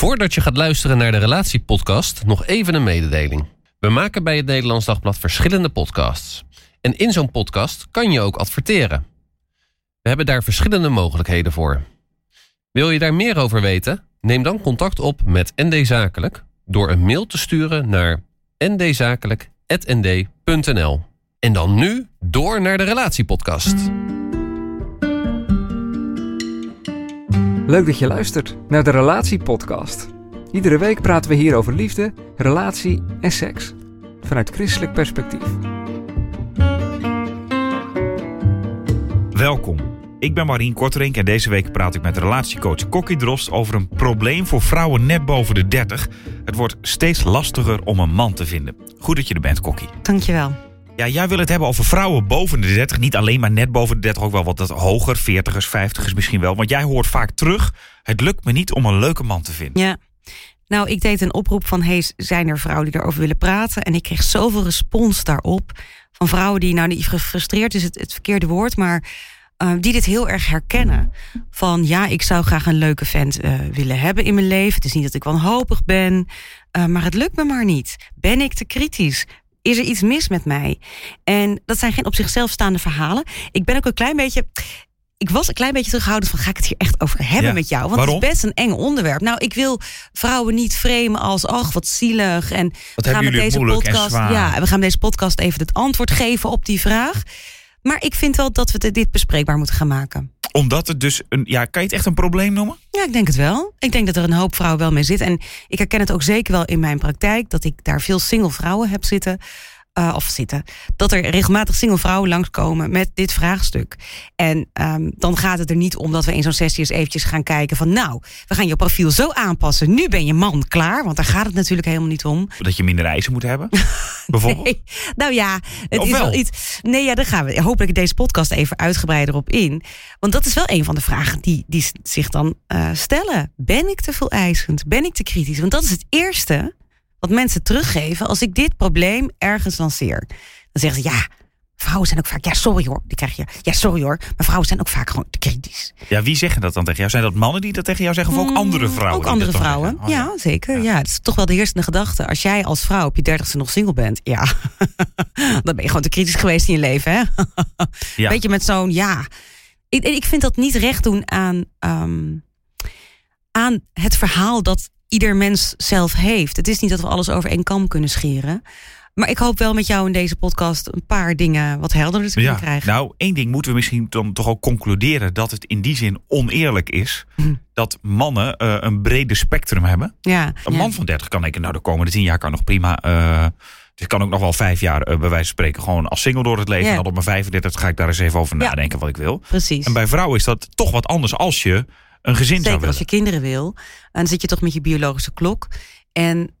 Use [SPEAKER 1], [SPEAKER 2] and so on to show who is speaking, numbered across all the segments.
[SPEAKER 1] Voordat je gaat luisteren naar de Relatiepodcast, nog even een mededeling. We maken bij het Nederlands Dagblad verschillende podcasts. En in zo'n podcast kan je ook adverteren. We hebben daar verschillende mogelijkheden voor. Wil je daar meer over weten? Neem dan contact op met ND Zakelijk door een mail te sturen naar ndzakelijk.nd.nl. En dan nu door naar de Relatiepodcast.
[SPEAKER 2] Leuk dat je luistert naar de Relatiepodcast. Iedere week praten we hier over liefde, relatie en seks. Vanuit christelijk perspectief.
[SPEAKER 3] Welkom. Ik ben Marien Korterink en deze week praat ik met relatiecoach Kokkie Drost over een probleem voor vrouwen net boven de 30. Het wordt steeds lastiger om een man te vinden. Goed dat je er bent, Kokkie.
[SPEAKER 4] Dankjewel.
[SPEAKER 3] Ja, jij wil het hebben over vrouwen boven de 30. Niet alleen maar net boven de 30, ook wel wat hoger. 40ers, 50ers misschien wel. Want jij hoort vaak terug: het lukt me niet om een leuke man te vinden.
[SPEAKER 4] Ja. Nou, ik deed een oproep van: hey, zijn er vrouwen die erover willen praten? En ik kreeg zoveel respons daarop. Van vrouwen die, nou niet gefrustreerd is het, het verkeerde woord, maar uh, die dit heel erg herkennen. Van ja, ik zou graag een leuke vent uh, willen hebben in mijn leven. Het is niet dat ik wanhopig ben, uh, maar het lukt me maar niet. Ben ik te kritisch? Is er iets mis met mij? En dat zijn geen op zichzelf staande verhalen. Ik ben ook een klein beetje ik was een klein beetje terughouden van ga ik het hier echt over hebben ja. met jou? Want
[SPEAKER 3] Waarom?
[SPEAKER 4] het is best een eng onderwerp. Nou, ik wil vrouwen niet framen als ach wat zielig en
[SPEAKER 3] wat
[SPEAKER 4] we gaan met deze
[SPEAKER 3] podcast
[SPEAKER 4] ja, we gaan deze podcast even het antwoord geven op die vraag. Maar ik vind wel dat we dit bespreekbaar moeten gaan maken.
[SPEAKER 3] Omdat het dus een. Ja, kan je het echt een probleem noemen?
[SPEAKER 4] Ja, ik denk het wel. Ik denk dat er een hoop vrouwen wel mee zitten. En ik herken het ook zeker wel in mijn praktijk dat ik daar veel single vrouwen heb zitten. Uh, of zitten. Dat er regelmatig single vrouwen langskomen met dit vraagstuk. En um, dan gaat het er niet om dat we in zo'n sessie eens eventjes gaan kijken van nou, we gaan je profiel zo aanpassen. Nu ben je man klaar, want daar gaat het natuurlijk helemaal niet om.
[SPEAKER 3] Dat je minder eisen moet hebben, bijvoorbeeld?
[SPEAKER 4] nee. Nou ja, het
[SPEAKER 3] Of
[SPEAKER 4] is
[SPEAKER 3] wel?
[SPEAKER 4] wel iets. Nee, ja, daar gaan we hopelijk in deze podcast even uitgebreider op in. Want dat is wel een van de vragen die, die zich dan uh, stellen. Ben ik te veel eisend? Ben ik te kritisch? Want dat is het eerste wat mensen teruggeven als ik dit probleem ergens lanceer. Dan zeggen ze ja. Vrouwen zijn ook vaak, ja, sorry hoor. Die krijg je, ja, sorry hoor. Maar vrouwen zijn ook vaak gewoon te kritisch.
[SPEAKER 3] Ja, wie zeggen dat dan tegen jou? Zijn dat mannen die dat tegen jou zeggen? Of ook andere vrouwen?
[SPEAKER 4] Ook andere vrouwen.
[SPEAKER 3] Oh,
[SPEAKER 4] ja. ja, zeker. Ja. ja, het is toch wel de heersende gedachte. Als jij als vrouw op je dertigste nog single bent, ja, dan ben je gewoon te kritisch geweest in je leven, hè?
[SPEAKER 3] ja.
[SPEAKER 4] Weet je, met zo'n ja. Ik, ik vind dat niet recht doen aan, um, aan het verhaal dat ieder mens zelf heeft. Het is niet dat we alles over één kam kunnen scheren. Maar ik hoop wel met jou in deze podcast een paar dingen wat helderder te
[SPEAKER 3] ja,
[SPEAKER 4] krijgen.
[SPEAKER 3] Nou, één ding moeten we misschien dan toch ook concluderen dat het in die zin oneerlijk is hm. dat mannen uh, een brede spectrum hebben.
[SPEAKER 4] Ja,
[SPEAKER 3] een man
[SPEAKER 4] ja.
[SPEAKER 3] van 30 kan denken, nou de komende tien jaar kan nog prima. Uh, dus ik kan ook nog wel vijf jaar uh, bij wijze van spreken gewoon als single door het leven.
[SPEAKER 4] Ja.
[SPEAKER 3] En dan op mijn 35 ga ik daar eens even over nadenken wat ik wil.
[SPEAKER 4] Precies.
[SPEAKER 3] En bij vrouwen is dat toch wat anders als je een gezin zou
[SPEAKER 4] Zeker als je kinderen wil. Dan zit je toch met je biologische klok. En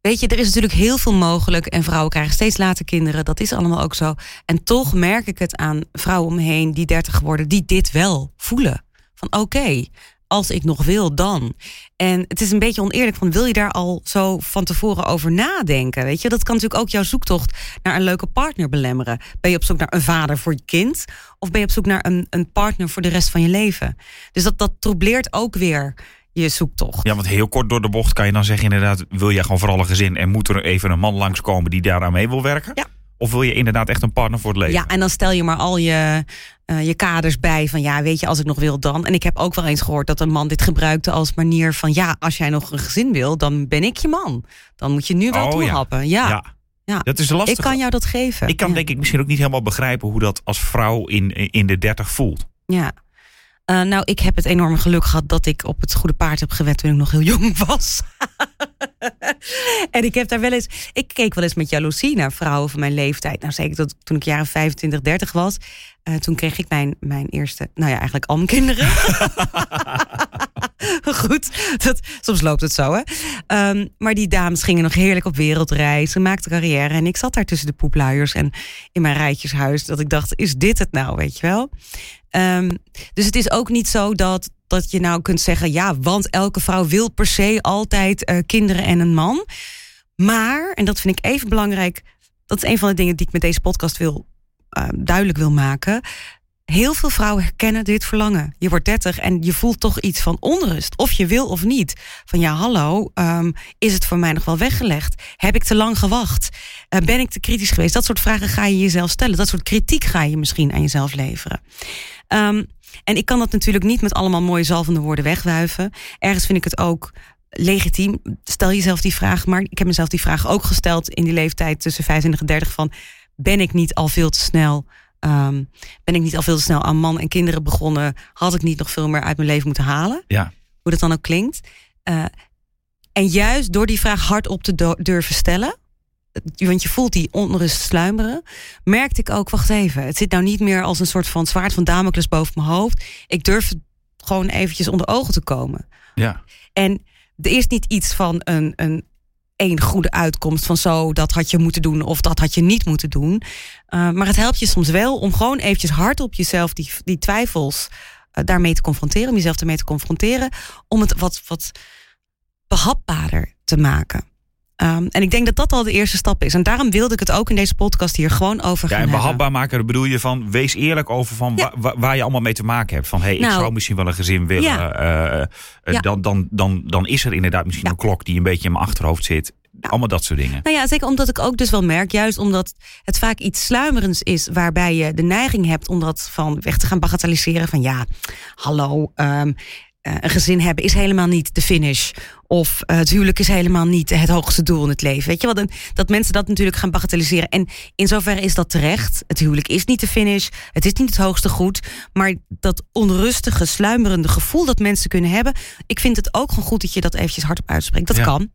[SPEAKER 4] weet je, er is natuurlijk heel veel mogelijk. En vrouwen krijgen steeds later kinderen. Dat is allemaal ook zo. En toch merk ik het aan vrouwen om me heen die 30 worden, die dit wel voelen. Van oké, okay, als ik nog wil, dan. En het is een beetje oneerlijk van wil je daar al zo van tevoren over nadenken? Weet je, dat kan natuurlijk ook jouw zoektocht naar een leuke partner belemmeren. Ben je op zoek naar een vader voor je kind? Of ben je op zoek naar een, een partner voor de rest van je leven? Dus dat, dat troubleert ook weer je zoektocht.
[SPEAKER 3] Ja, want heel kort door de bocht kan je dan zeggen inderdaad... wil jij gewoon vooral een gezin en moet er even een man langskomen... die daaraan mee wil werken?
[SPEAKER 4] Ja.
[SPEAKER 3] Of wil je inderdaad echt een partner voor het leven?
[SPEAKER 4] Ja, en dan stel je maar al je, uh, je kaders bij van ja, weet je, als ik nog wil dan. En ik heb ook wel eens gehoord dat een man dit gebruikte als manier van ja, als jij nog een gezin wil, dan ben ik je man. Dan moet je nu wel
[SPEAKER 3] oh,
[SPEAKER 4] toehappen. Ja.
[SPEAKER 3] ja.
[SPEAKER 4] ja.
[SPEAKER 3] Dat is lastig.
[SPEAKER 4] Ik kan jou dat geven.
[SPEAKER 3] Ik kan
[SPEAKER 4] ja.
[SPEAKER 3] denk ik misschien ook niet helemaal begrijpen hoe dat als vrouw in, in de 30 voelt.
[SPEAKER 4] Ja. Uh, nou, ik heb het enorme geluk gehad dat ik op het goede paard heb gewet toen ik nog heel jong was. en ik heb daar wel eens. Ik keek wel eens met jaloezie naar vrouwen van mijn leeftijd. Nou, zeker dat toen ik jaren 25, 30 was. Uh, toen kreeg ik mijn, mijn eerste, nou ja, eigenlijk al mijn kinderen. goed, dat, soms loopt het zo, hè. Ehm, maar die dames gingen nog heerlijk op wereldreis. Ze maakten carrière. En ik zat daar tussen de poepluiers en in mijn rijtjeshuis. Dat ik dacht, is dit het nou, weet je wel? Ehm, dus het is ook niet zo dat, dat je nou kunt zeggen... ja, want elke vrouw wil per se altijd eh, kinderen en een man. Maar, en dat vind ik even belangrijk... dat is een van de dingen die ik met deze podcast wil, uh, duidelijk wil maken... Heel veel vrouwen herkennen dit verlangen. Je wordt 30 en je voelt toch iets van onrust. Of je wil of niet. Van ja, hallo, um, is het voor mij nog wel weggelegd? Heb ik te lang gewacht? Uh, ben ik te kritisch geweest? Dat soort vragen ga je jezelf stellen. Dat soort kritiek ga je misschien aan jezelf leveren. Um, en ik kan dat natuurlijk niet met allemaal mooie zalvende woorden wegwuiven. Ergens vind ik het ook legitiem. Stel jezelf die vraag. Maar ik heb mezelf die vraag ook gesteld in die leeftijd tussen 25 en 30 van... ben ik niet al veel te snel Um, ben ik niet al veel te snel aan man en kinderen begonnen? Had ik niet nog veel meer uit mijn leven moeten halen?
[SPEAKER 3] Ja.
[SPEAKER 4] Hoe dat dan ook klinkt. Uh, en juist door die vraag hardop te durven stellen, want je voelt die onrust sluimeren, merkte ik ook, wacht even, het zit nou niet meer als een soort van zwaard van Damocles boven mijn hoofd. Ik durf gewoon eventjes onder ogen te komen.
[SPEAKER 3] Ja.
[SPEAKER 4] En er is niet iets van een, een één goede uitkomst van zo, dat had je moeten doen of dat had je niet moeten doen. Uh, maar het helpt je soms wel om gewoon eventjes hard op jezelf die, die twijfels uh, daarmee te confronteren, om jezelf ermee te confronteren, om het wat, wat behapbaarder te maken. Um, en ik denk dat dat al de eerste stap is. En daarom wilde ik het ook in deze podcast hier gewoon over gaan
[SPEAKER 3] Ja, en behapbaar maken bedoel je van... wees eerlijk over van
[SPEAKER 4] Ja.
[SPEAKER 3] wa- wa- waar je allemaal mee te maken hebt. Van, hé, hey,
[SPEAKER 4] Nou.
[SPEAKER 3] ik zou misschien wel een gezin willen.
[SPEAKER 4] Ja.
[SPEAKER 3] eh, eh,
[SPEAKER 4] Ja.
[SPEAKER 3] dan, dan, dan, dan is er inderdaad misschien
[SPEAKER 4] Ja.
[SPEAKER 3] een klok... die een beetje in mijn achterhoofd zit. Allemaal dat soort dingen.
[SPEAKER 4] Nou ja, zeker omdat ik ook dus wel merk, juist omdat het vaak iets sluimerends is, waarbij je de neiging hebt om dat van weg te gaan bagatelliseren. Van ja, hallo, um, een gezin hebben is helemaal niet de finish. Of uh, het huwelijk is helemaal niet het hoogste doel in het leven. Weet je wat? Dat mensen dat natuurlijk gaan bagatelliseren. En in zoverre is dat terecht. Het huwelijk is niet de finish. Het is niet het hoogste goed. Maar dat onrustige, sluimerende gevoel dat mensen kunnen hebben. Ik vind het ook gewoon goed dat je dat eventjes hardop uitspreekt. Dat
[SPEAKER 3] Ja.
[SPEAKER 4] kan.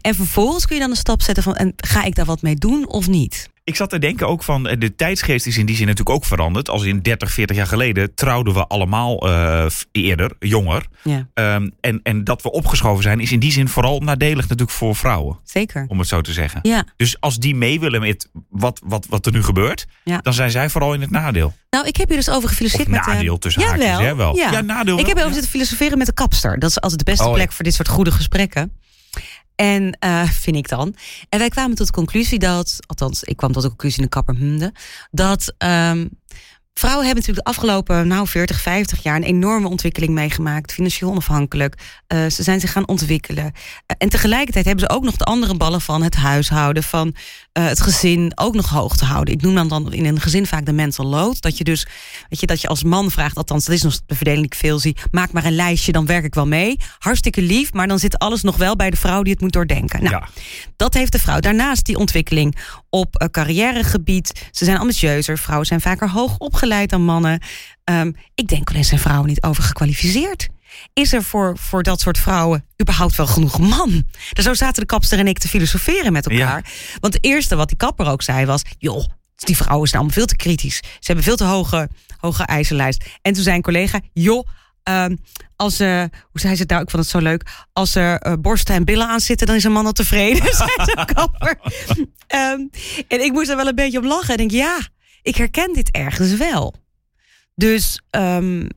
[SPEAKER 4] En vervolgens kun je dan een stap zetten van... en ga ik daar wat mee doen of niet?
[SPEAKER 3] Ik zat te denken ook van, eh, de tijdsgeest is in die zin natuurlijk ook veranderd. Als in 30, 40 jaar geleden trouwden we allemaal uh, eerder, jonger.
[SPEAKER 4] Ja.
[SPEAKER 3] Um, en, en dat we opgeschoven zijn is in die zin vooral nadelig natuurlijk voor vrouwen.
[SPEAKER 4] Zeker.
[SPEAKER 3] Om het zo te zeggen.
[SPEAKER 4] Ja.
[SPEAKER 3] Dus als die mee willen met wat, wat, wat er nu gebeurt,
[SPEAKER 4] Ja.
[SPEAKER 3] dan zijn zij vooral in het nadeel.
[SPEAKER 4] Nou, ik heb hier dus over
[SPEAKER 3] Of
[SPEAKER 4] gefilosofeerd met...
[SPEAKER 3] nadeel tussen haakjes,
[SPEAKER 4] Jawel,
[SPEAKER 3] hè wel.
[SPEAKER 4] Ja.
[SPEAKER 3] Ja, nadeel
[SPEAKER 4] Ik
[SPEAKER 3] wel,
[SPEAKER 4] heb
[SPEAKER 3] ja.
[SPEAKER 4] over zitten filosoferen met de kapster. Dat is altijd de beste
[SPEAKER 1] Oh,
[SPEAKER 4] plek
[SPEAKER 1] ja.
[SPEAKER 4] voor dit soort goede gesprekken. En uh, vind ik dan. En wij kwamen tot de conclusie dat, althans, ik kwam tot de conclusie in de kapper humde, dat um, vrouwen hebben natuurlijk de afgelopen nou, 40, 50 jaar een enorme ontwikkeling meegemaakt. Financieel onafhankelijk. Uh, ze zijn zich gaan ontwikkelen. Uh, en tegelijkertijd hebben ze ook nog de andere ballen van het huishouden, van uh, het gezin ook nog hoog te houden. Ik noem dan, dan in een gezin vaak de mental load. Dat je dus, weet je, dat je als man vraagt, althans, dat is nog de verdeling die ik veel zie. Maak maar een lijstje, dan werk ik wel mee. Hartstikke lief, maar dan zit alles nog wel bij de vrouw die het moet doordenken. Nou,
[SPEAKER 3] Ja.
[SPEAKER 4] dat heeft de vrouw. Daarnaast die ontwikkeling op uh, carrièregebied. Ze zijn ambitieuzer. Vrouwen zijn vaker hoog opgeleid dan mannen. Um, ik denk wel eens zijn vrouwen niet overgekwalificeerd. Is er voor, voor dat soort vrouwen überhaupt wel genoeg man? Dus zo zaten de kapster en ik te filosoferen met elkaar. Ja. Want het eerste wat die kapper ook zei was... joh, die vrouwen zijn allemaal veel te kritisch. Ze hebben veel te hoge, hoge eisenlijst. En toen zei een collega... joh, um, als uh, hoe zei ze het nou? Ik vond het zo leuk. Als er uh, borsten en billen aan zitten, dan is een man al tevreden. um, en ik moest er wel een beetje op lachen. En denk, ja, ik herken dit ergens wel. Dus, um,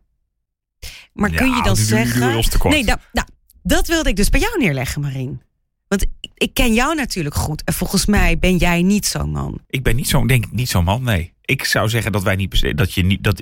[SPEAKER 4] maar
[SPEAKER 3] Ja,
[SPEAKER 4] kun je dan
[SPEAKER 3] die doe- die
[SPEAKER 4] zeggen... nee, nou, nou, dat wilde ik dus bij jou neerleggen, Marien. Want ik, ik ken jou natuurlijk goed. En volgens mij ben jij niet zo'n man.
[SPEAKER 3] Ik ben niet zo'n, denk ik, niet zo'n man, nee. Ik zou zeggen dat wij niet, dat je niet, dat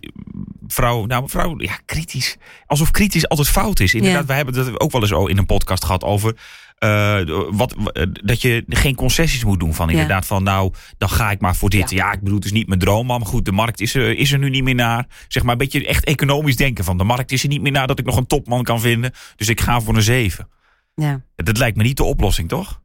[SPEAKER 3] vrouw, nou vrouw, ja, kritisch. Alsof kritisch altijd fout is. Inderdaad,
[SPEAKER 4] Ja.
[SPEAKER 3] wij hebben dat ook wel eens in een podcast gehad over uh, wat, dat je geen concessies moet doen. Van inderdaad, van nou, dan ga ik maar voor dit. Ja,
[SPEAKER 4] Ja.
[SPEAKER 3] ik bedoel, het is niet mijn droom, maar goed, de markt is er, is er nu niet meer naar. Zeg maar een beetje echt economisch denken van de markt is er niet meer naar dat ik nog een topman kan vinden. Dus ik ga voor een zeven.
[SPEAKER 4] Ja.
[SPEAKER 3] Dat lijkt me niet de oplossing, toch?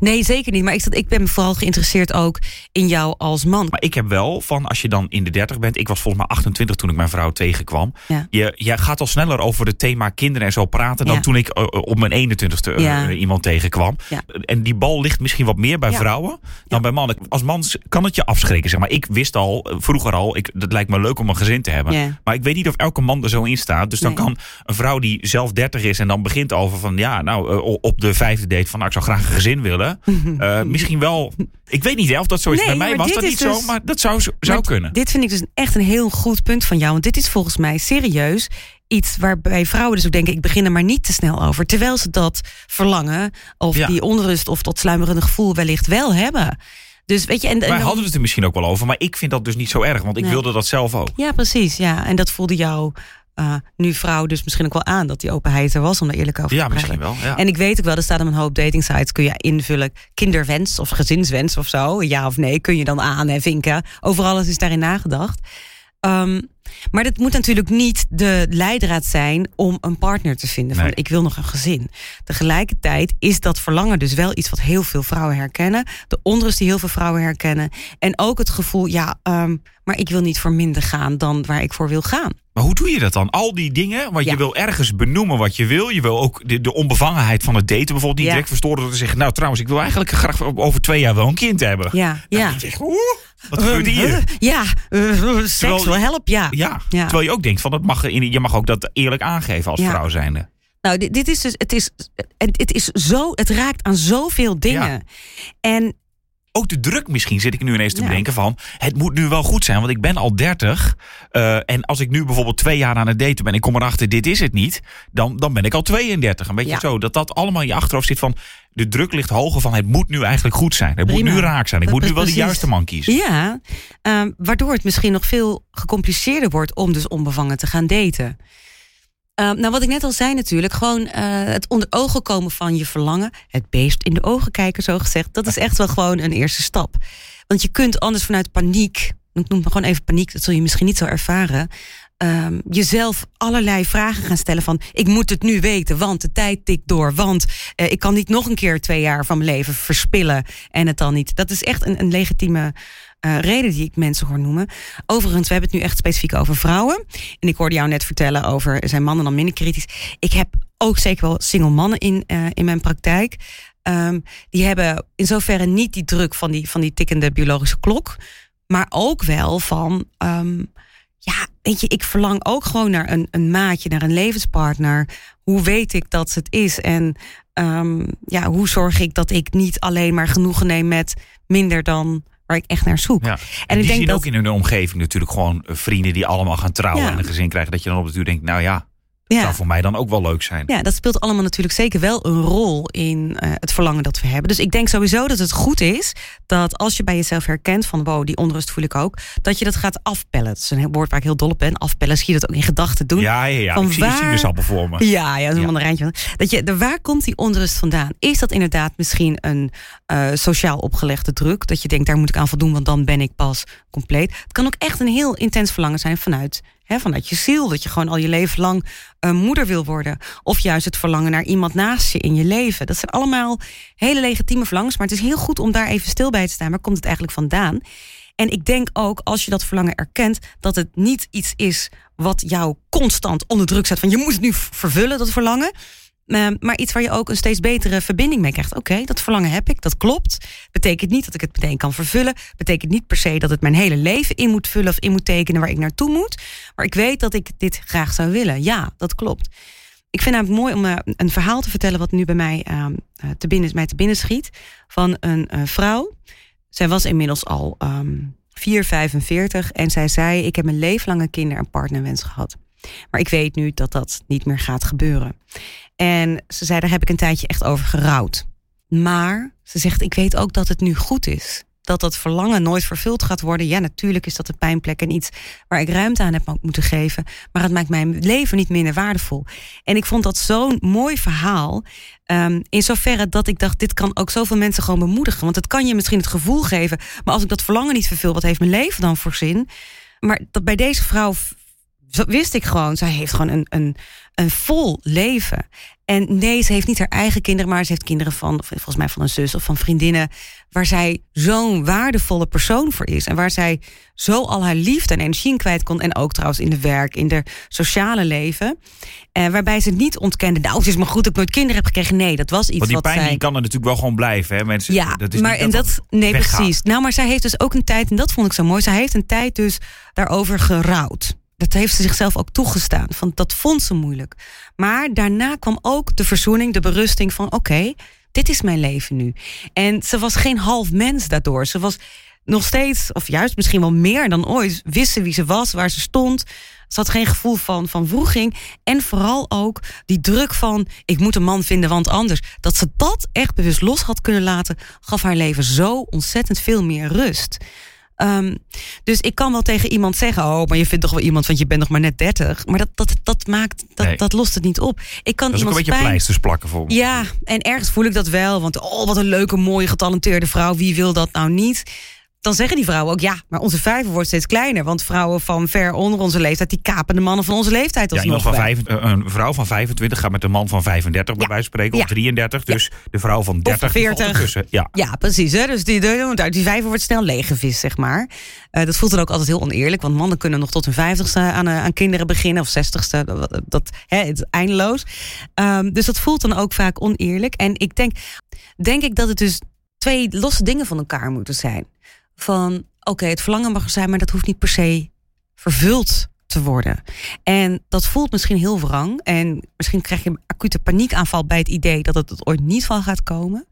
[SPEAKER 4] Nee, zeker niet. Maar ik, ik ben vooral geïnteresseerd ook in jou als man.
[SPEAKER 3] Maar ik heb wel van als je dan in de 30 bent. Ik was volgens mij 28 toen ik mijn vrouw tegenkwam.
[SPEAKER 4] Ja.
[SPEAKER 3] Je, je gaat al sneller over het thema kinderen en zo praten. dan
[SPEAKER 4] Ja.
[SPEAKER 3] toen ik eh, op mijn 21ste eh, iemand tegenkwam. En die bal ligt misschien wat meer bij vrouwen dan bij mannen. Als man kan het je afschrikken. Zeg maar. Ik wist al, eh, vroeger al, ik, het lijkt me leuk om een gezin te hebben. Maar ik weet niet of elke man er zo in staat. Dus dan
[SPEAKER 4] Nee.
[SPEAKER 3] kan een vrouw die zelf 30 is en dan begint over van ja, nou eh, op de vijfde date van nou, ik zou graag een gezin willen. Eh, misschien wel. Ik weet niet hè, of dat zo is.
[SPEAKER 4] Nee,
[SPEAKER 3] Bij mij was dat niet zo,
[SPEAKER 4] dus-
[SPEAKER 3] maar dat zou, zou kunnen.
[SPEAKER 4] Dit vind ik dus echt een heel goed punt van jou. Want dit is volgens mij serieus iets waarbij vrouwen dus ook denken... ik begin er maar niet te snel over. Terwijl ze dat verlangen of
[SPEAKER 3] Ja.
[SPEAKER 4] die onrust... of dat sluimerende gevoel wellicht wel hebben. Dus weet je... En, en
[SPEAKER 3] Wij hadden het er misschien ook wel over, maar ik vind dat dus niet zo erg, want ik
[SPEAKER 4] Nee.
[SPEAKER 3] wilde dat zelf ook.
[SPEAKER 4] Ja, precies. Ja. En dat voelde jou eh, nu vrouw dus misschien ook wel aan... dat die openheid er was om daar eerlijk over
[SPEAKER 3] Ja,
[SPEAKER 4] te praten.
[SPEAKER 3] misschien wel. Ja.
[SPEAKER 4] En ik weet ook wel, er staat op een hoop dating sites... kun je invullen kinderwens of gezinswens of zo. Ja of nee, kun je dan aan en vinken. Over alles is daarin nagedacht. Ehm, maar dat moet natuurlijk niet de leidraad zijn om een partner te vinden. Van
[SPEAKER 3] Nee.
[SPEAKER 4] ik wil nog een gezin. Tegelijkertijd is dat verlangen dus wel iets wat heel veel vrouwen herkennen. De onrust die heel veel vrouwen herkennen. En ook het gevoel, ja, ehm, maar ik wil niet voor minder gaan dan waar ik voor wil gaan.
[SPEAKER 3] Maar hoe doe je dat dan? Al die dingen, want
[SPEAKER 4] Ja.
[SPEAKER 3] je wil ergens benoemen wat je wil. Je wil ook de, de onbevangenheid van het daten bijvoorbeeld niet
[SPEAKER 4] Ja.
[SPEAKER 3] direct verstoren door te zeggen... nou trouwens, ik wil eigenlijk graag over twee jaar wel een kind hebben.
[SPEAKER 4] Ja,
[SPEAKER 3] Dan
[SPEAKER 4] ja.
[SPEAKER 3] wat gebeurt hier?
[SPEAKER 4] Uh, ja, uh, seks wil help, ja.
[SPEAKER 3] Ja,
[SPEAKER 4] Ja.
[SPEAKER 3] terwijl je ook denkt van dat mag je mag ook dat eerlijk aangeven als vrouw zijnde.
[SPEAKER 4] Nou, dit, dit is dus, het is, het, het is zo, het raakt aan zoveel dingen.
[SPEAKER 3] Ja.
[SPEAKER 4] En
[SPEAKER 3] Ook de druk misschien zit ik nu ineens te
[SPEAKER 4] Ja.
[SPEAKER 3] bedenken van het moet nu wel goed zijn, want ik ben al 30 eh, en als ik nu bijvoorbeeld twee jaar aan het daten ben en ik kom erachter dit is het niet, dan, dan ben ik al 32. Een beetje
[SPEAKER 4] Ja.
[SPEAKER 3] zo dat dat allemaal in je achterhoofd zit van de druk ligt hoger van het moet nu eigenlijk goed zijn, het moet nu raak zijn, ik moet nu wel de juiste man kiezen.
[SPEAKER 4] ja, ehm, waardoor het misschien nog veel gecompliceerder wordt om dus onbevangen te gaan daten. Ehm, nou, wat ik net al zei natuurlijk, gewoon eh, het onder ogen komen van je verlangen. Het beest in de ogen kijken, zo gezegd. Dat is echt wel gewoon een eerste stap. Want je kunt anders vanuit paniek, ik noem het gewoon even paniek, dat zul je misschien niet zo ervaren. ehm, jezelf allerlei vragen gaan stellen van ik moet het nu weten, want de tijd tikt door, want eh, ik kan niet nog een keer twee jaar van mijn leven verspillen en het dan niet. Dat is echt een, een legitieme eh, reden die ik mensen hoor noemen. Overigens, we hebben het nu echt specifiek over vrouwen. En ik hoorde jou net vertellen over zijn mannen dan minder kritisch. Ik heb ook zeker wel single mannen in, eh, in mijn praktijk. Ehm, die hebben in zoverre niet die druk van die, van die tikkende biologische klok. Maar ook wel van. ehm, ja, weet je, ik verlang ook gewoon naar een, een maatje, naar een levenspartner. Hoe weet ik dat het is? En ehm, ja, hoe zorg ik dat ik niet alleen maar genoegen neem met minder dan waar ik echt naar zoek?
[SPEAKER 3] Ja.
[SPEAKER 4] En
[SPEAKER 3] En
[SPEAKER 4] ik
[SPEAKER 3] die
[SPEAKER 4] denk
[SPEAKER 3] zien
[SPEAKER 4] dat-
[SPEAKER 3] ook in hun omgeving natuurlijk gewoon eh, vrienden die allemaal gaan trouwen
[SPEAKER 4] Ja.
[SPEAKER 3] en een gezin krijgen. Dat je dan op het uur denkt, nou ja, zou
[SPEAKER 4] Ja.
[SPEAKER 3] voor mij dan ook wel leuk zijn.
[SPEAKER 4] Ja, dat speelt allemaal natuurlijk zeker wel een rol in eh, het verlangen dat we hebben. Dus ik denk sowieso dat het goed is dat als je bij jezelf herkent van wow, die onrust voel ik ook, dat je dat gaat afpellen. Dat is een woord waar ik heel dol op ben. Afpellen, zie je dat ook in gedachten doen.
[SPEAKER 3] Ja, ja, ja.
[SPEAKER 4] Van
[SPEAKER 3] ik zie sinaasappel voor me.
[SPEAKER 4] Ja, ja, zo'n
[SPEAKER 3] Ja.
[SPEAKER 4] mandarijntje. Dat je, de, waar komt die onrust vandaan? Is dat inderdaad misschien een eh, sociaal opgelegde druk? Dat je denkt, daar moet ik aan voldoen, want dan ben ik pas compleet. Het kan ook echt een heel intens verlangen zijn vanuit, vanuit je ziel. Dat je gewoon al je leven lang eh, moeder wil worden. Of juist het verlangen naar iemand naast je in je leven. Dat zijn allemaal hele legitieme verlangens. Maar het is heel goed om daar even stil bij te staan. Waar komt het eigenlijk vandaan? En ik denk ook, als je dat verlangen erkent, dat het niet iets is wat jou constant onder druk zet. Van je moet het nu vervullen, dat verlangen. Eh, maar iets waar je ook een steeds betere verbinding mee krijgt. Oké, dat verlangen heb ik, dat klopt. Betekent niet dat ik het meteen kan vervullen. Betekent niet per se dat het mijn hele leven in moet vullen of in moet tekenen waar ik naartoe moet. Maar ik weet dat ik dit graag zou willen. Ja, dat klopt. Ik vind het mooi om eh, een verhaal te vertellen wat nu bij mij, eh, eh, te binnen, mij te binnen schiet. Van een eh, vrouw. Zij was inmiddels al ehm 4, 45 en zij zei: Ik heb mijn leven lang een kinder- en partnerwens gehad. Maar ik weet nu dat dat niet meer gaat gebeuren. En ze zei: Daar heb ik een tijdje echt over gerouwd. Maar ze zegt: Ik weet ook dat het nu goed is. Dat dat verlangen nooit vervuld gaat worden. Ja, natuurlijk is dat een pijnplek en iets waar ik ruimte aan heb mo- moeten geven. Maar het maakt mijn leven niet minder waardevol. En ik vond dat zo'n mooi verhaal. Ehm, in zoverre dat ik dacht, dit kan ook zoveel mensen gewoon bemoedigen. Want het kan je misschien het gevoel geven. Maar als ik dat verlangen niet vervul, wat heeft mijn leven dan voor zin? Maar dat bij deze vrouw zo wist ik gewoon, zij heeft gewoon een, een, een vol leven. En nee, ze heeft niet haar eigen kinderen, maar ze heeft kinderen van, volgens mij van een zus of van vriendinnen, waar zij zo'n waardevolle persoon voor is. En waar zij zo al haar liefde en energie in kwijt kon. En ook trouwens in de werk, in de sociale leven. En eh, waarbij ze niet ontkende, nou, het is maar goed dat ik nooit kinderen heb gekregen. Nee, dat was iets
[SPEAKER 3] Want die
[SPEAKER 4] wat
[SPEAKER 3] pijn
[SPEAKER 4] zij...
[SPEAKER 3] die kan er natuurlijk wel gewoon blijven. Hè? Mensen,
[SPEAKER 4] Ja,
[SPEAKER 3] dat is
[SPEAKER 4] maar
[SPEAKER 3] niet
[SPEAKER 4] en dat, nee,
[SPEAKER 3] weggaat.
[SPEAKER 4] precies. Nou, maar zij heeft dus ook een tijd, en dat vond ik zo mooi. Zij heeft een tijd dus daarover gerouwd. Dat heeft ze zichzelf ook toegestaan. Van, dat vond ze moeilijk. Maar daarna kwam ook de verzoening, de berusting van: oké, dit is mijn leven nu. En ze was geen half mens daardoor. Ze was nog steeds, of juist misschien wel meer dan ooit, wist ze wie ze was, waar ze stond. Ze had geen gevoel van, van vroeging. En vooral ook die druk van: ik moet een man vinden, want anders. Dat ze dat echt bewust los had kunnen laten, gaf haar leven zo ontzettend veel meer rust. Ehm, dus ik kan wel tegen iemand zeggen: Oh, maar je vindt toch wel iemand, want je bent nog maar net 30. Maar dat, dat, dat, maakt, dat,
[SPEAKER 3] Nee.
[SPEAKER 4] dat lost het niet op. Ik kan
[SPEAKER 3] Dat is ook een beetje
[SPEAKER 4] pijn-
[SPEAKER 3] pleisters plakken voor me.
[SPEAKER 4] ja, en ergens voel ik dat wel. Want oh, wat een leuke, mooie, getalenteerde vrouw. Wie wil dat nou niet? Dan zeggen die vrouwen ook, ja, maar onze vijver wordt steeds kleiner. Want vrouwen van ver onder onze leeftijd... die kapen de mannen van onze leeftijd
[SPEAKER 3] Ja,
[SPEAKER 4] alsnog
[SPEAKER 3] van
[SPEAKER 4] weg.
[SPEAKER 3] vijf, een vrouw van 25 gaat met een man van 35 bij
[SPEAKER 4] Ja.
[SPEAKER 3] wijze van spreken.
[SPEAKER 4] Ja.
[SPEAKER 3] Of 33. Dus de vrouw van 30 die valt
[SPEAKER 4] 40.
[SPEAKER 3] ertussen. Ja.
[SPEAKER 4] Ja, precies. Hè? Dus die, die, die vijver wordt snel leeggevist, zeg maar. Eh, dat voelt dan ook altijd heel oneerlijk. Want mannen kunnen nog tot hun vijftigste aan, eh, aan kinderen beginnen. Of zestigste. Dat, dat, hè, het is eindeloos. Ehm, dus dat voelt dan ook vaak oneerlijk. En ik denk, denk ik dat het dus twee losse dingen van elkaar moeten zijn. Van, oké, het verlangen mag er zijn, maar dat hoeft niet per se vervuld te worden. En dat voelt misschien heel wrang. En misschien krijg je een acute paniekaanval bij het idee dat het er ooit niet van gaat komen.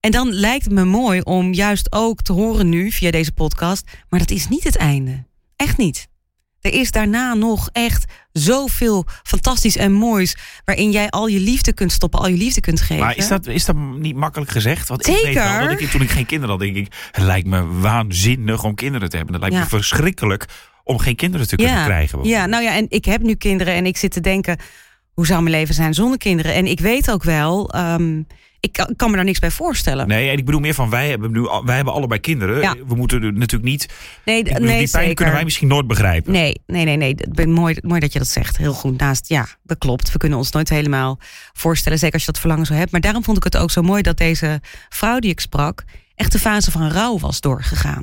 [SPEAKER 4] En dan lijkt het me mooi om juist ook te horen nu via deze podcast. Maar dat is niet het einde. Echt niet. Er is daarna nog echt zoveel fantastisch en moois. waarin jij al je liefde kunt stoppen, al je liefde kunt geven.
[SPEAKER 3] Maar is dat, is dat niet makkelijk gezegd? Want ik weet
[SPEAKER 4] Zeker.
[SPEAKER 3] wel dat ik, toen ik geen kinderen had, denk ik... Het lijkt me waanzinnig om kinderen te hebben. Het lijkt me verschrikkelijk om geen kinderen te kunnen krijgen.
[SPEAKER 4] Ja, nou ja, en ik heb nu kinderen en ik zit te denken: hoe zou mijn leven zijn zonder kinderen? En ik weet ook wel, ehm, ik kan, me daar niks bij voorstellen.
[SPEAKER 3] Nee, en ik bedoel meer van wij hebben nu wij hebben allebei kinderen.
[SPEAKER 4] Ja.
[SPEAKER 3] We moeten natuurlijk niet.
[SPEAKER 4] nee,
[SPEAKER 3] bedoel,
[SPEAKER 4] nee
[SPEAKER 3] die pijn
[SPEAKER 4] zeker.
[SPEAKER 3] kunnen wij misschien nooit begrijpen.
[SPEAKER 4] Nee, nee, nee, nee. Het mooi, mooi dat je dat zegt. Heel goed. Naast, ja, dat klopt. We kunnen ons nooit helemaal voorstellen, zeker als je dat verlangen zo hebt. Maar daarom vond ik het ook zo mooi dat deze vrouw die ik sprak, echt de fase van rouw was doorgegaan.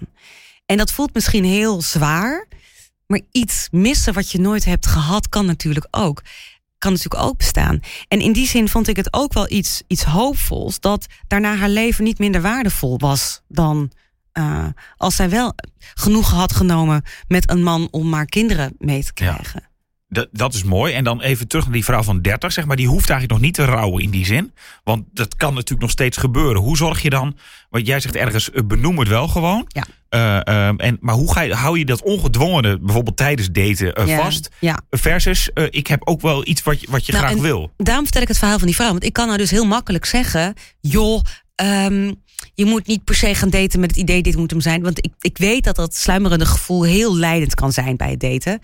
[SPEAKER 4] En dat voelt misschien heel zwaar, maar iets missen wat je nooit hebt gehad, kan natuurlijk ook. Kan natuurlijk ook bestaan. En in die zin vond ik het ook wel iets, iets hoopvols dat daarna haar leven niet minder waardevol was dan eh, als zij wel genoeg had genomen met een man om maar kinderen mee te
[SPEAKER 3] Ja. Dat, dat is mooi. En dan even terug naar die vrouw van 30, zeg maar. Die hoeft eigenlijk nog niet te rouwen in die zin. Want dat kan natuurlijk nog steeds gebeuren. Hoe zorg je dan? Want jij zegt ergens, eh, benoem het wel gewoon.
[SPEAKER 4] Ja.
[SPEAKER 3] Eh, ehm, en, maar hoe ga je, hou je dat ongedwongene, bijvoorbeeld tijdens daten, eh,
[SPEAKER 4] Ja,
[SPEAKER 3] vast?
[SPEAKER 4] Ja.
[SPEAKER 3] Versus, ik heb ook wel iets wat je, wat je
[SPEAKER 4] Nou,
[SPEAKER 3] graag
[SPEAKER 4] en
[SPEAKER 3] wil.
[SPEAKER 4] Daarom vertel ik het verhaal van die vrouw. Want ik kan nou dus heel makkelijk zeggen: joh, ehm, je moet niet per se gaan daten met het idee dit moet hem zijn. Want ik, ik weet dat dat sluimerende gevoel heel leidend kan zijn bij het daten.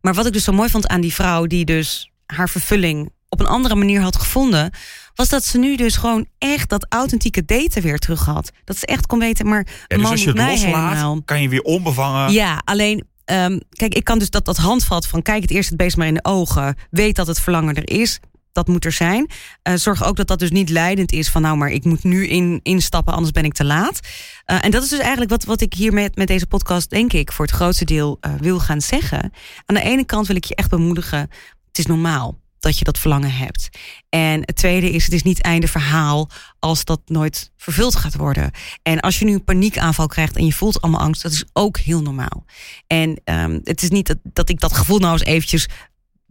[SPEAKER 4] Maar wat ik dus zo mooi vond aan die vrouw, die dus haar vervulling op een andere manier had gevonden, was dat ze nu dus gewoon echt dat authentieke daten weer terug had. Dat ze echt kon weten, maar
[SPEAKER 3] Ja, dus
[SPEAKER 4] man
[SPEAKER 3] als je het
[SPEAKER 4] mij
[SPEAKER 3] loslaat,
[SPEAKER 4] helemaal.
[SPEAKER 3] kan je weer onbevangen.
[SPEAKER 4] Ja, alleen, ehm, kijk, ik kan dus dat, dat handvat van kijk het eerst het beest maar in de ogen. Weet dat het verlangen er is. Dat moet er zijn. Eh, zorg ook dat dat dus niet leidend is van nou, maar ik moet nu in, instappen, anders ben ik te laat. Eh, en dat is dus eigenlijk wat, wat ik hier met, met deze podcast, denk ik, voor het grootste deel eh, wil gaan zeggen. Aan de ene kant wil ik je echt bemoedigen, het is normaal dat je dat verlangen hebt. En het tweede is, het is niet einde verhaal als dat nooit vervuld gaat worden. En als je nu een paniekaanval krijgt en je voelt allemaal angst, dat is ook heel normaal. En ehm, het is niet dat, dat ik dat gevoel nou eens eventjes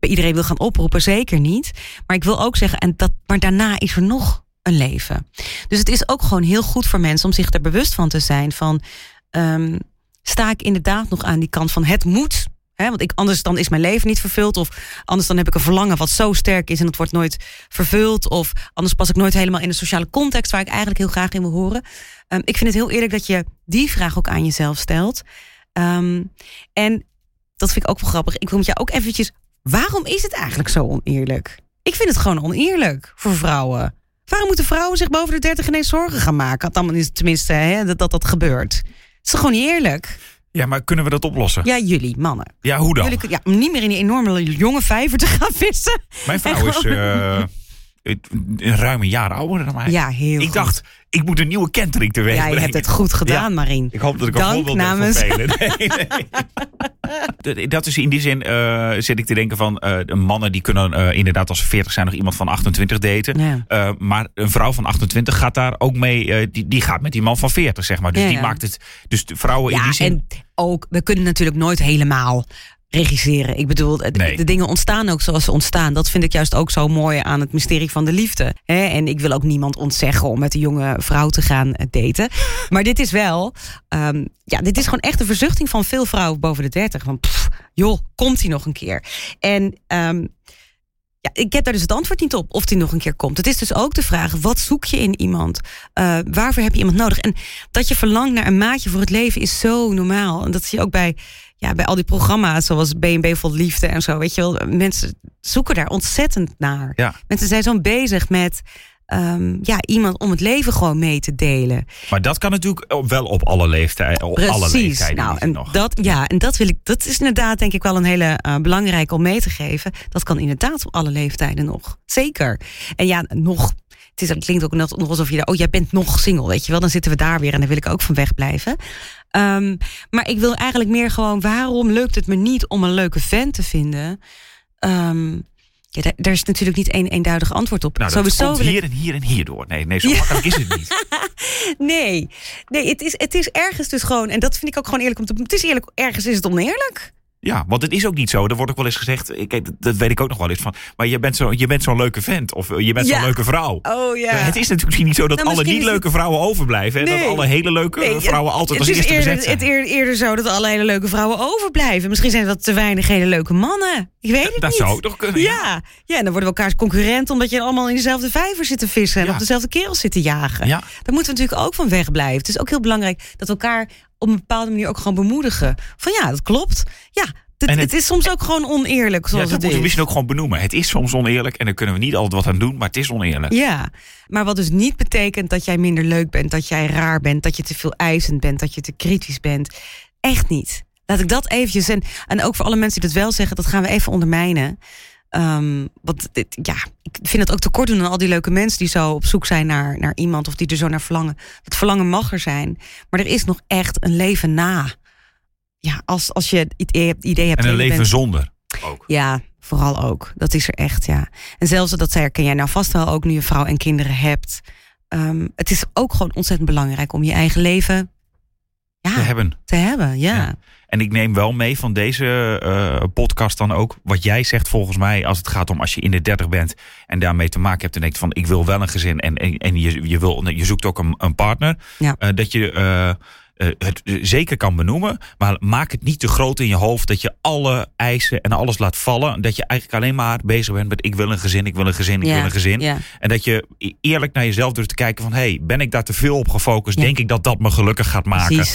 [SPEAKER 4] iedereen wil gaan oproepen, zeker niet. Maar ik wil ook zeggen, en dat, maar daarna is er nog een leven. Dus het is ook gewoon heel goed voor mensen om zich er bewust van te zijn van ehm, sta ik inderdaad nog aan die kant van het moet. Want ik, anders dan is mijn leven niet vervuld. Of anders dan heb ik een verlangen wat zo sterk is en het wordt nooit vervuld. Of anders pas ik nooit helemaal in de sociale context waar ik eigenlijk heel graag in wil horen. Ehm, ik vind het heel eerlijk dat je die vraag ook aan jezelf stelt. Ehm, en dat vind ik ook wel grappig. Ik wil met jou ook eventjes. Waarom is het eigenlijk zo oneerlijk? Ik vind het gewoon oneerlijk voor vrouwen. Waarom moeten vrouwen zich boven de 30 ineens zorgen gaan maken? Dan tenminste hè, dat, dat dat gebeurt. Het is toch gewoon niet eerlijk?
[SPEAKER 3] Ja, maar kunnen we dat oplossen?
[SPEAKER 4] Ja, jullie, mannen.
[SPEAKER 3] Ja, hoe dan?
[SPEAKER 4] Jullie, ja, om niet meer in die enorme jonge vijver te gaan vissen.
[SPEAKER 3] Mijn vrouw is uh, een ruim een jaar ouder dan mij.
[SPEAKER 4] Ja, heel
[SPEAKER 3] Ik
[SPEAKER 4] goed.
[SPEAKER 3] dacht, ik moet een nieuwe kentering teweeg
[SPEAKER 4] Ja, je
[SPEAKER 3] brengen.
[SPEAKER 4] hebt het goed gedaan,
[SPEAKER 3] Ja.
[SPEAKER 4] Marien.
[SPEAKER 3] Ik hoop dat ik een
[SPEAKER 4] Dank
[SPEAKER 3] voorbeeld ben
[SPEAKER 4] namens-.
[SPEAKER 3] Nee, nee. Dat is in die zin, eh, zit ik te denken van... eh, mannen die kunnen eh, inderdaad als ze 40 zijn nog iemand van 28 daten.
[SPEAKER 4] Ja.
[SPEAKER 3] Eh, maar een vrouw van 28 gaat daar ook mee... eh, die, die gaat met die man van 40, zeg maar. Dus
[SPEAKER 4] Ja,
[SPEAKER 3] die
[SPEAKER 4] ja.
[SPEAKER 3] maakt het... Dus de vrouwen in
[SPEAKER 4] Ja,
[SPEAKER 3] die zin...
[SPEAKER 4] en ook, we kunnen natuurlijk nooit helemaal regisseren. Ik bedoel, de,
[SPEAKER 3] Nee.
[SPEAKER 4] de dingen ontstaan ook zoals ze ontstaan. Dat vind ik juist ook zo mooi aan het mysterie van de liefde. Hè? En ik wil ook niemand ontzeggen om met een jonge vrouw te gaan eh, daten. Maar dit is wel, ehm, ja, dit is gewoon echt een verzuchting van veel vrouwen boven de 30. Van, pff, joh, komt hij nog een keer? En ehm, ja, ik heb daar dus het antwoord niet op of die nog een keer komt. Het is dus ook de vraag: wat zoek je in iemand? Eh, waarvoor heb je iemand nodig? En dat je verlangt naar een maatje voor het leven is zo normaal. En dat zie je ook bij, ja, bij al die programma's zoals B&B Vol Liefde en zo. Weet je wel, mensen zoeken daar ontzettend naar.
[SPEAKER 3] Ja.
[SPEAKER 4] Mensen zijn zo bezig met ehm, ja, iemand om het leven gewoon mee te delen.
[SPEAKER 3] Maar dat kan natuurlijk wel op alle leeftijden. Op alle leeftijden
[SPEAKER 4] Nou, en
[SPEAKER 3] nog.
[SPEAKER 4] dat, ja, en dat wil ik. Dat is inderdaad, denk ik, wel een hele eh, belangrijke om mee te geven. Dat kan inderdaad op alle leeftijden nog. Zeker. En ja, nog. Het, is, het klinkt ook nog alsof je. Oh, jij bent nog single, weet je wel? Dan zitten we daar weer en daar wil ik ook van wegblijven. Ehm, maar ik wil eigenlijk meer gewoon. Waarom lukt het me niet om een leuke vent te vinden? Ehm, ja, daar, daar is natuurlijk niet één eenduidig antwoord op.
[SPEAKER 3] Nou, dat komt hier en hier en hier door. Nee, nee zo makkelijk is het niet.
[SPEAKER 4] Nee, nee het, is, het is ergens dus gewoon, en dat vind ik ook gewoon eerlijk om te Het is eerlijk, ergens is het oneerlijk.
[SPEAKER 3] Ja, want het is ook niet zo. Er wordt ook wel eens gezegd, ik, dat- dat weet ik ook nog wel eens van. Maar je bent zo- je bent zo'n leuke vent of eh, je bent zo'n leuke vrouw.
[SPEAKER 4] Oh ja.
[SPEAKER 3] Maar Het is natuurlijk misschien niet zo dat
[SPEAKER 4] Nou,
[SPEAKER 3] alle niet
[SPEAKER 4] is
[SPEAKER 3] leuke vrouwen overblijven. En
[SPEAKER 4] Nee.
[SPEAKER 3] dat alle hele leuke
[SPEAKER 4] Nee,
[SPEAKER 3] vrouwen altijd als
[SPEAKER 4] is
[SPEAKER 3] eerste
[SPEAKER 4] eerder,
[SPEAKER 3] bezet zijn.
[SPEAKER 4] Het eer- eerder zo dat alle hele leuke vrouwen overblijven. Misschien zijn wat te weinig hele leuke mannen. Ik weet het
[SPEAKER 3] dat
[SPEAKER 4] niet.
[SPEAKER 3] zou ook toch kunnen.
[SPEAKER 4] Ja. ja, en dan worden we elkaars concurrent omdat je allemaal in dezelfde vijver zit te vissen en
[SPEAKER 3] Ja.
[SPEAKER 4] op dezelfde kerels zit te jagen.
[SPEAKER 3] Ja.
[SPEAKER 4] Daar moeten we natuurlijk ook van wegblijven. Het is ook heel belangrijk dat we elkaar op een bepaalde manier ook gewoon bemoedigen. Van ja, dat klopt. Ja, het,
[SPEAKER 3] het-
[SPEAKER 4] is soms ook gewoon oneerlijk
[SPEAKER 3] Ja,
[SPEAKER 4] zoals
[SPEAKER 3] dat
[SPEAKER 4] het
[SPEAKER 3] moeten we
[SPEAKER 4] is.
[SPEAKER 3] misschien ook gewoon benoemen. Het is soms oneerlijk en daar kunnen we niet altijd wat aan doen, maar het is oneerlijk.
[SPEAKER 4] Ja, maar wat dus niet betekent dat jij minder leuk bent, dat jij raar bent, dat je te veel eisend bent, dat je te kritisch bent. Echt niet. Laat ik dat eventjes. En, en ook voor alle mensen die dat wel zeggen, dat gaan we even ondermijnen. Ehm, want dit, ja, ik vind het ook tekort doen aan al die leuke mensen die zo op zoek zijn naar, naar iemand of die er zo naar verlangen. Het verlangen mag er zijn, maar er is nog echt een leven na. Ja, als, als je het idee, hebt.
[SPEAKER 3] En
[SPEAKER 4] dat
[SPEAKER 3] een leven
[SPEAKER 4] bent-
[SPEAKER 3] zonder. Ook.
[SPEAKER 4] ja, vooral ook. Dat is er echt, ja. En zelfs dat herken jij nou vast wel ook nu je vrouw en kinderen hebt. Ehm, het is ook gewoon ontzettend belangrijk om je eigen leven ja,
[SPEAKER 3] Te hebben.
[SPEAKER 4] te hebben. Ja.
[SPEAKER 3] Ja. En ik neem wel mee van deze eh, podcast dan ook wat jij zegt volgens mij als het gaat om als je in de 30 bent en daarmee te maken hebt en denkt van ik wil wel een gezin en, en, en je, je, wil, je zoekt ook een, een partner.
[SPEAKER 4] Ja.
[SPEAKER 3] eh, dat je eh, het zeker kan benoemen, maar maak het niet te groot in je hoofd dat je alle eisen en alles laat vallen. Dat je eigenlijk alleen maar bezig bent met ik wil een gezin, ik wil een gezin, ik
[SPEAKER 4] Ja,
[SPEAKER 3] wil een gezin.
[SPEAKER 4] ja.
[SPEAKER 3] En dat je eerlijk naar jezelf durft te kijken van hey, ben ik daar te veel op gefocust? Denk ik dat dat me gelukkig gaat maken?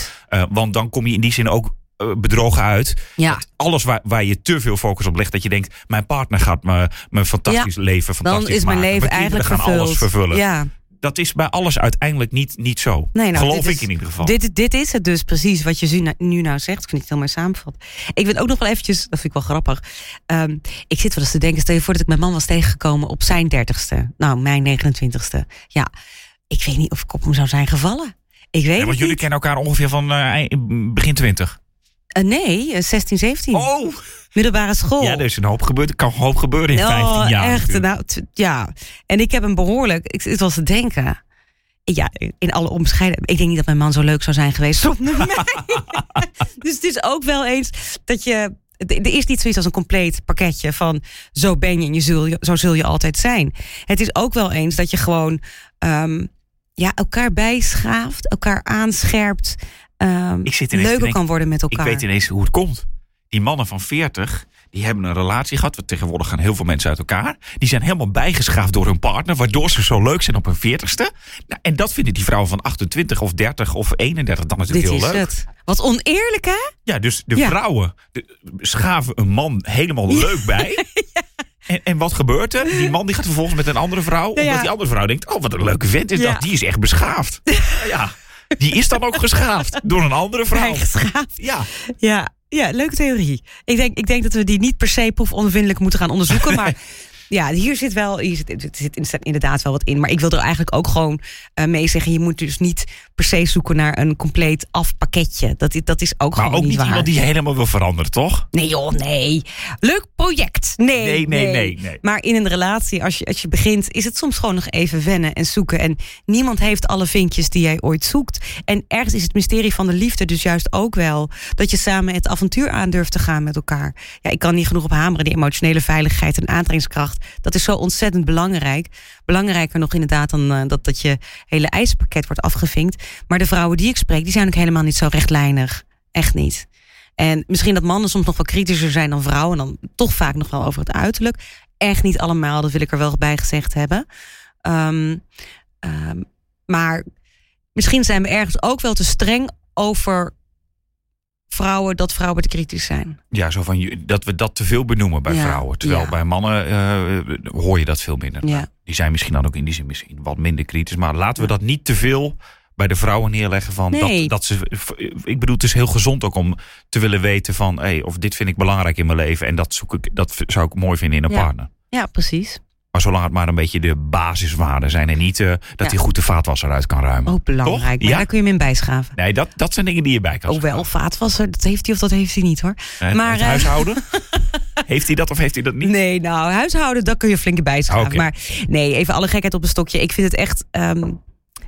[SPEAKER 3] Want dan kom je in die zin ook eh, bedrogen uit.
[SPEAKER 4] Ja.
[SPEAKER 3] Alles waar, waar je te veel focus op legt, dat je denkt: mijn partner gaat me mijn fantastisch leven fantastisch
[SPEAKER 4] Dan is mijn leven eigenlijk
[SPEAKER 3] gaan
[SPEAKER 4] vervuld.
[SPEAKER 3] alles vervullen.
[SPEAKER 4] Ja.
[SPEAKER 3] Dat is bij alles uiteindelijk niet, niet zo.
[SPEAKER 4] Nee, nou,
[SPEAKER 3] Geloof
[SPEAKER 4] dit
[SPEAKER 3] ik
[SPEAKER 4] is-
[SPEAKER 3] in ieder geval.
[SPEAKER 4] Dit, dit is het dus precies wat je nu, nu nou zegt. Ik vind het heel mooi samenvat. Ik weet ook nog wel eventjes, dat vind ik wel grappig. Ehm, ik zit wel eens te denken, stel je voor dat ik mijn man was tegengekomen op zijn dertigste. Nou, mijn 29ste. Ja, ik weet niet of ik op hem zou zijn gevallen. Ik weet
[SPEAKER 3] Ja, want jullie
[SPEAKER 4] niet.
[SPEAKER 3] kennen elkaar ongeveer van eh, begin 20.
[SPEAKER 4] Eh, nee, eh, 16, 17.
[SPEAKER 3] Oh!
[SPEAKER 4] Middelbare school.
[SPEAKER 3] Ja, er is een hoop gebeurd. Er kan een hoop gebeuren in 15
[SPEAKER 4] Oh,
[SPEAKER 3] jaar.
[SPEAKER 4] echt.
[SPEAKER 3] natuurlijk.
[SPEAKER 4] Nou, ja. En ik heb hem behoorlijk. Ik wel eens te denken. Ja, in alle onbescheiden. Ik denk niet dat mijn man zo leuk zou zijn geweest zonder mij. dus het is ook wel eens dat je. Er is niet zoiets als een compleet pakketje van zo ben je en je zul je, zo zul je altijd zijn. Het is ook wel eens dat je gewoon ehm, ja, elkaar bijschaaft, elkaar aanscherpt, ehm,
[SPEAKER 3] Ik zit
[SPEAKER 4] leuker
[SPEAKER 3] denken,
[SPEAKER 4] kan worden met
[SPEAKER 3] Ik
[SPEAKER 4] elkaar.
[SPEAKER 3] weet ineens hoe het komt. Die mannen van 40, die hebben een relatie gehad. Want tegenwoordig gaan heel veel mensen uit elkaar. Die zijn helemaal bijgeschaafd door hun partner. Waardoor ze zo leuk zijn op hun 40ste. Nou, en dat vinden die vrouwen van 28 of 30 of 31 dan natuurlijk
[SPEAKER 4] Dit
[SPEAKER 3] heel
[SPEAKER 4] is
[SPEAKER 3] leuk.
[SPEAKER 4] het. Wat oneerlijk, hè?
[SPEAKER 3] Ja, dus de
[SPEAKER 4] Ja.
[SPEAKER 3] vrouwen de, schaven een man helemaal leuk bij. En, en wat gebeurt er? Die man die gaat vervolgens met een andere vrouw.
[SPEAKER 4] Ja, ja.
[SPEAKER 3] Omdat die andere vrouw denkt: Oh, wat een leuke vent is
[SPEAKER 4] Ja.
[SPEAKER 3] dat. Die is echt beschaafd. Nou ja, Die is dan ook geschaafd door een andere vrouw.
[SPEAKER 4] Geschaafd.
[SPEAKER 3] Ja,
[SPEAKER 4] Ja, ja, leuke theorie. Ik denk, ik denk dat we die niet per se proefondervindelijk moeten gaan onderzoeken. Maar ja, hier zit wel, hier zit, er zit inderdaad wel wat in. Maar ik wil er eigenlijk ook gewoon eh, mee zeggen: je moet dus niet per se zoeken naar een compleet afpakketje. Dat, is- dat is ook
[SPEAKER 3] maar
[SPEAKER 4] gewoon
[SPEAKER 3] ook niet
[SPEAKER 4] waar.
[SPEAKER 3] iemand die helemaal wil veranderen, toch?
[SPEAKER 4] Nee joh, nee. Leuk project. Nee,
[SPEAKER 3] Nee, nee, nee, nee.
[SPEAKER 4] Maar in een relatie, als je, als je begint, is het soms gewoon nog even wennen en zoeken. En niemand heeft alle vinkjes die jij ooit zoekt. En ergens is het mysterie van de liefde dus juist ook wel... dat je samen het avontuur aan durft te gaan met elkaar. Ja, ik kan niet genoeg op hameren, die emotionele veiligheid en aantrekkingskracht. Dat is zo ontzettend belangrijk. Belangrijker nog inderdaad dan eh, dat, dat je hele eisenpakket wordt afgevinkt. Maar de vrouwen die ik spreek, die zijn ook helemaal niet zo rechtlijnig. Echt niet. En misschien dat mannen soms nog wel kritischer zijn dan vrouwen. En dan toch vaak nog wel over het uiterlijk. Echt niet allemaal, dat wil ik er wel bij gezegd hebben. Ehm, ehm, maar misschien zijn we ergens ook wel te streng over vrouwen dat vrouwen te kritisch zijn.
[SPEAKER 3] Ja, zo van je- dat we dat te veel benoemen bij
[SPEAKER 4] Ja,
[SPEAKER 3] vrouwen. Terwijl
[SPEAKER 4] ja.
[SPEAKER 3] bij mannen eh, hoor je dat veel minder.
[SPEAKER 4] Ja.
[SPEAKER 3] Nou, die zijn misschien dan ook in die zin misschien wat minder kritisch. Maar laten we dat niet te veel bij de vrouwen neerleggen. Van
[SPEAKER 4] Nee.
[SPEAKER 3] dat, dat ze, ik bedoel, het is heel gezond ook om te willen weten van... Hey, of dit vind ik belangrijk in mijn leven. En dat, zoek ik, dat zou ik mooi vinden in een partner.
[SPEAKER 4] Ja, precies.
[SPEAKER 3] Maar zolang het maar een beetje de basiswaarden zijn. En niet eh, dat
[SPEAKER 4] Ja.
[SPEAKER 3] hij goed de vaatwasser uit kan ruimen.
[SPEAKER 4] Ook belangrijk.
[SPEAKER 3] Toch?
[SPEAKER 4] Maar
[SPEAKER 3] Ja?
[SPEAKER 4] daar kun je hem in bijschaven.
[SPEAKER 3] Nee, dat, dat zijn dingen die je bij kan
[SPEAKER 4] Ook wel, vaatwasser, dat heeft hij of dat heeft hij niet hoor.
[SPEAKER 3] En
[SPEAKER 4] maar,
[SPEAKER 3] het
[SPEAKER 4] eh,
[SPEAKER 3] huishouden? heeft hij dat of heeft hij dat niet?
[SPEAKER 4] Nee, nou, huishouden, dat kun je flink bijschaven. Maar nee, even alle gekheid op een stokje. Ik vind het echt ehm,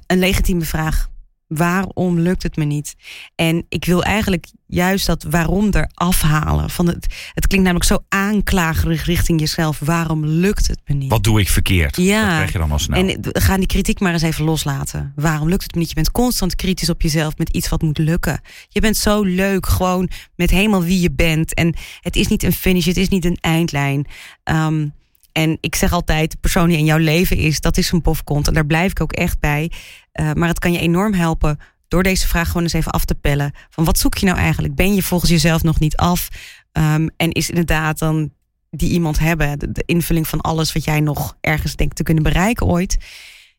[SPEAKER 4] een legitieme vraag. Waarom lukt het me niet? En ik wil eigenlijk juist dat waarom er afhalen. Van het, het klinkt namelijk zo aanklagerig richting jezelf. Waarom lukt het me niet?
[SPEAKER 3] Wat doe ik verkeerd?
[SPEAKER 4] Ja.
[SPEAKER 3] Dat krijg je dan al snel.
[SPEAKER 4] En we gaan die kritiek maar eens even loslaten. Waarom lukt het me niet? Je bent constant kritisch op jezelf met iets wat moet lukken. Je bent zo leuk, gewoon met helemaal wie je bent. En het is niet een finish, het is niet een eindlijn. Ehm, en ik zeg altijd, de persoon die in jouw leven is, dat is een pofkont. En daar blijf ik ook echt bij. Eh, maar het kan je enorm helpen door deze vraag gewoon eens even af te pellen. Van wat zoek je nou eigenlijk? Ben je volgens jezelf nog niet af? Ehm, en is inderdaad dan die iemand hebben, de, invulling van alles wat jij nog ergens denkt te kunnen bereiken ooit.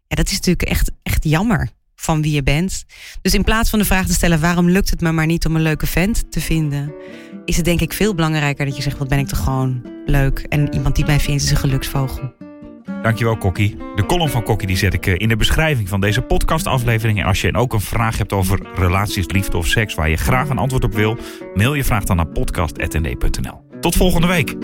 [SPEAKER 4] Ja, dat is natuurlijk echt, echt jammer van wie je bent. Dus in plaats van de vraag te stellen waarom lukt het me maar niet om een leuke vent te vinden, is het denk ik veel belangrijker dat je zegt wat ben ik toch gewoon leuk en iemand die mij vindt is een geluksvogel.
[SPEAKER 3] Dankjewel, Kokkie. De column van Kokkie die zet ik eh, in de beschrijving van deze podcastaflevering. En als je ook een vraag hebt over relaties, liefde of seks... waar je graag een antwoord op wil... mail je vraag dan naar podcast.nd.nl. Tot volgende week.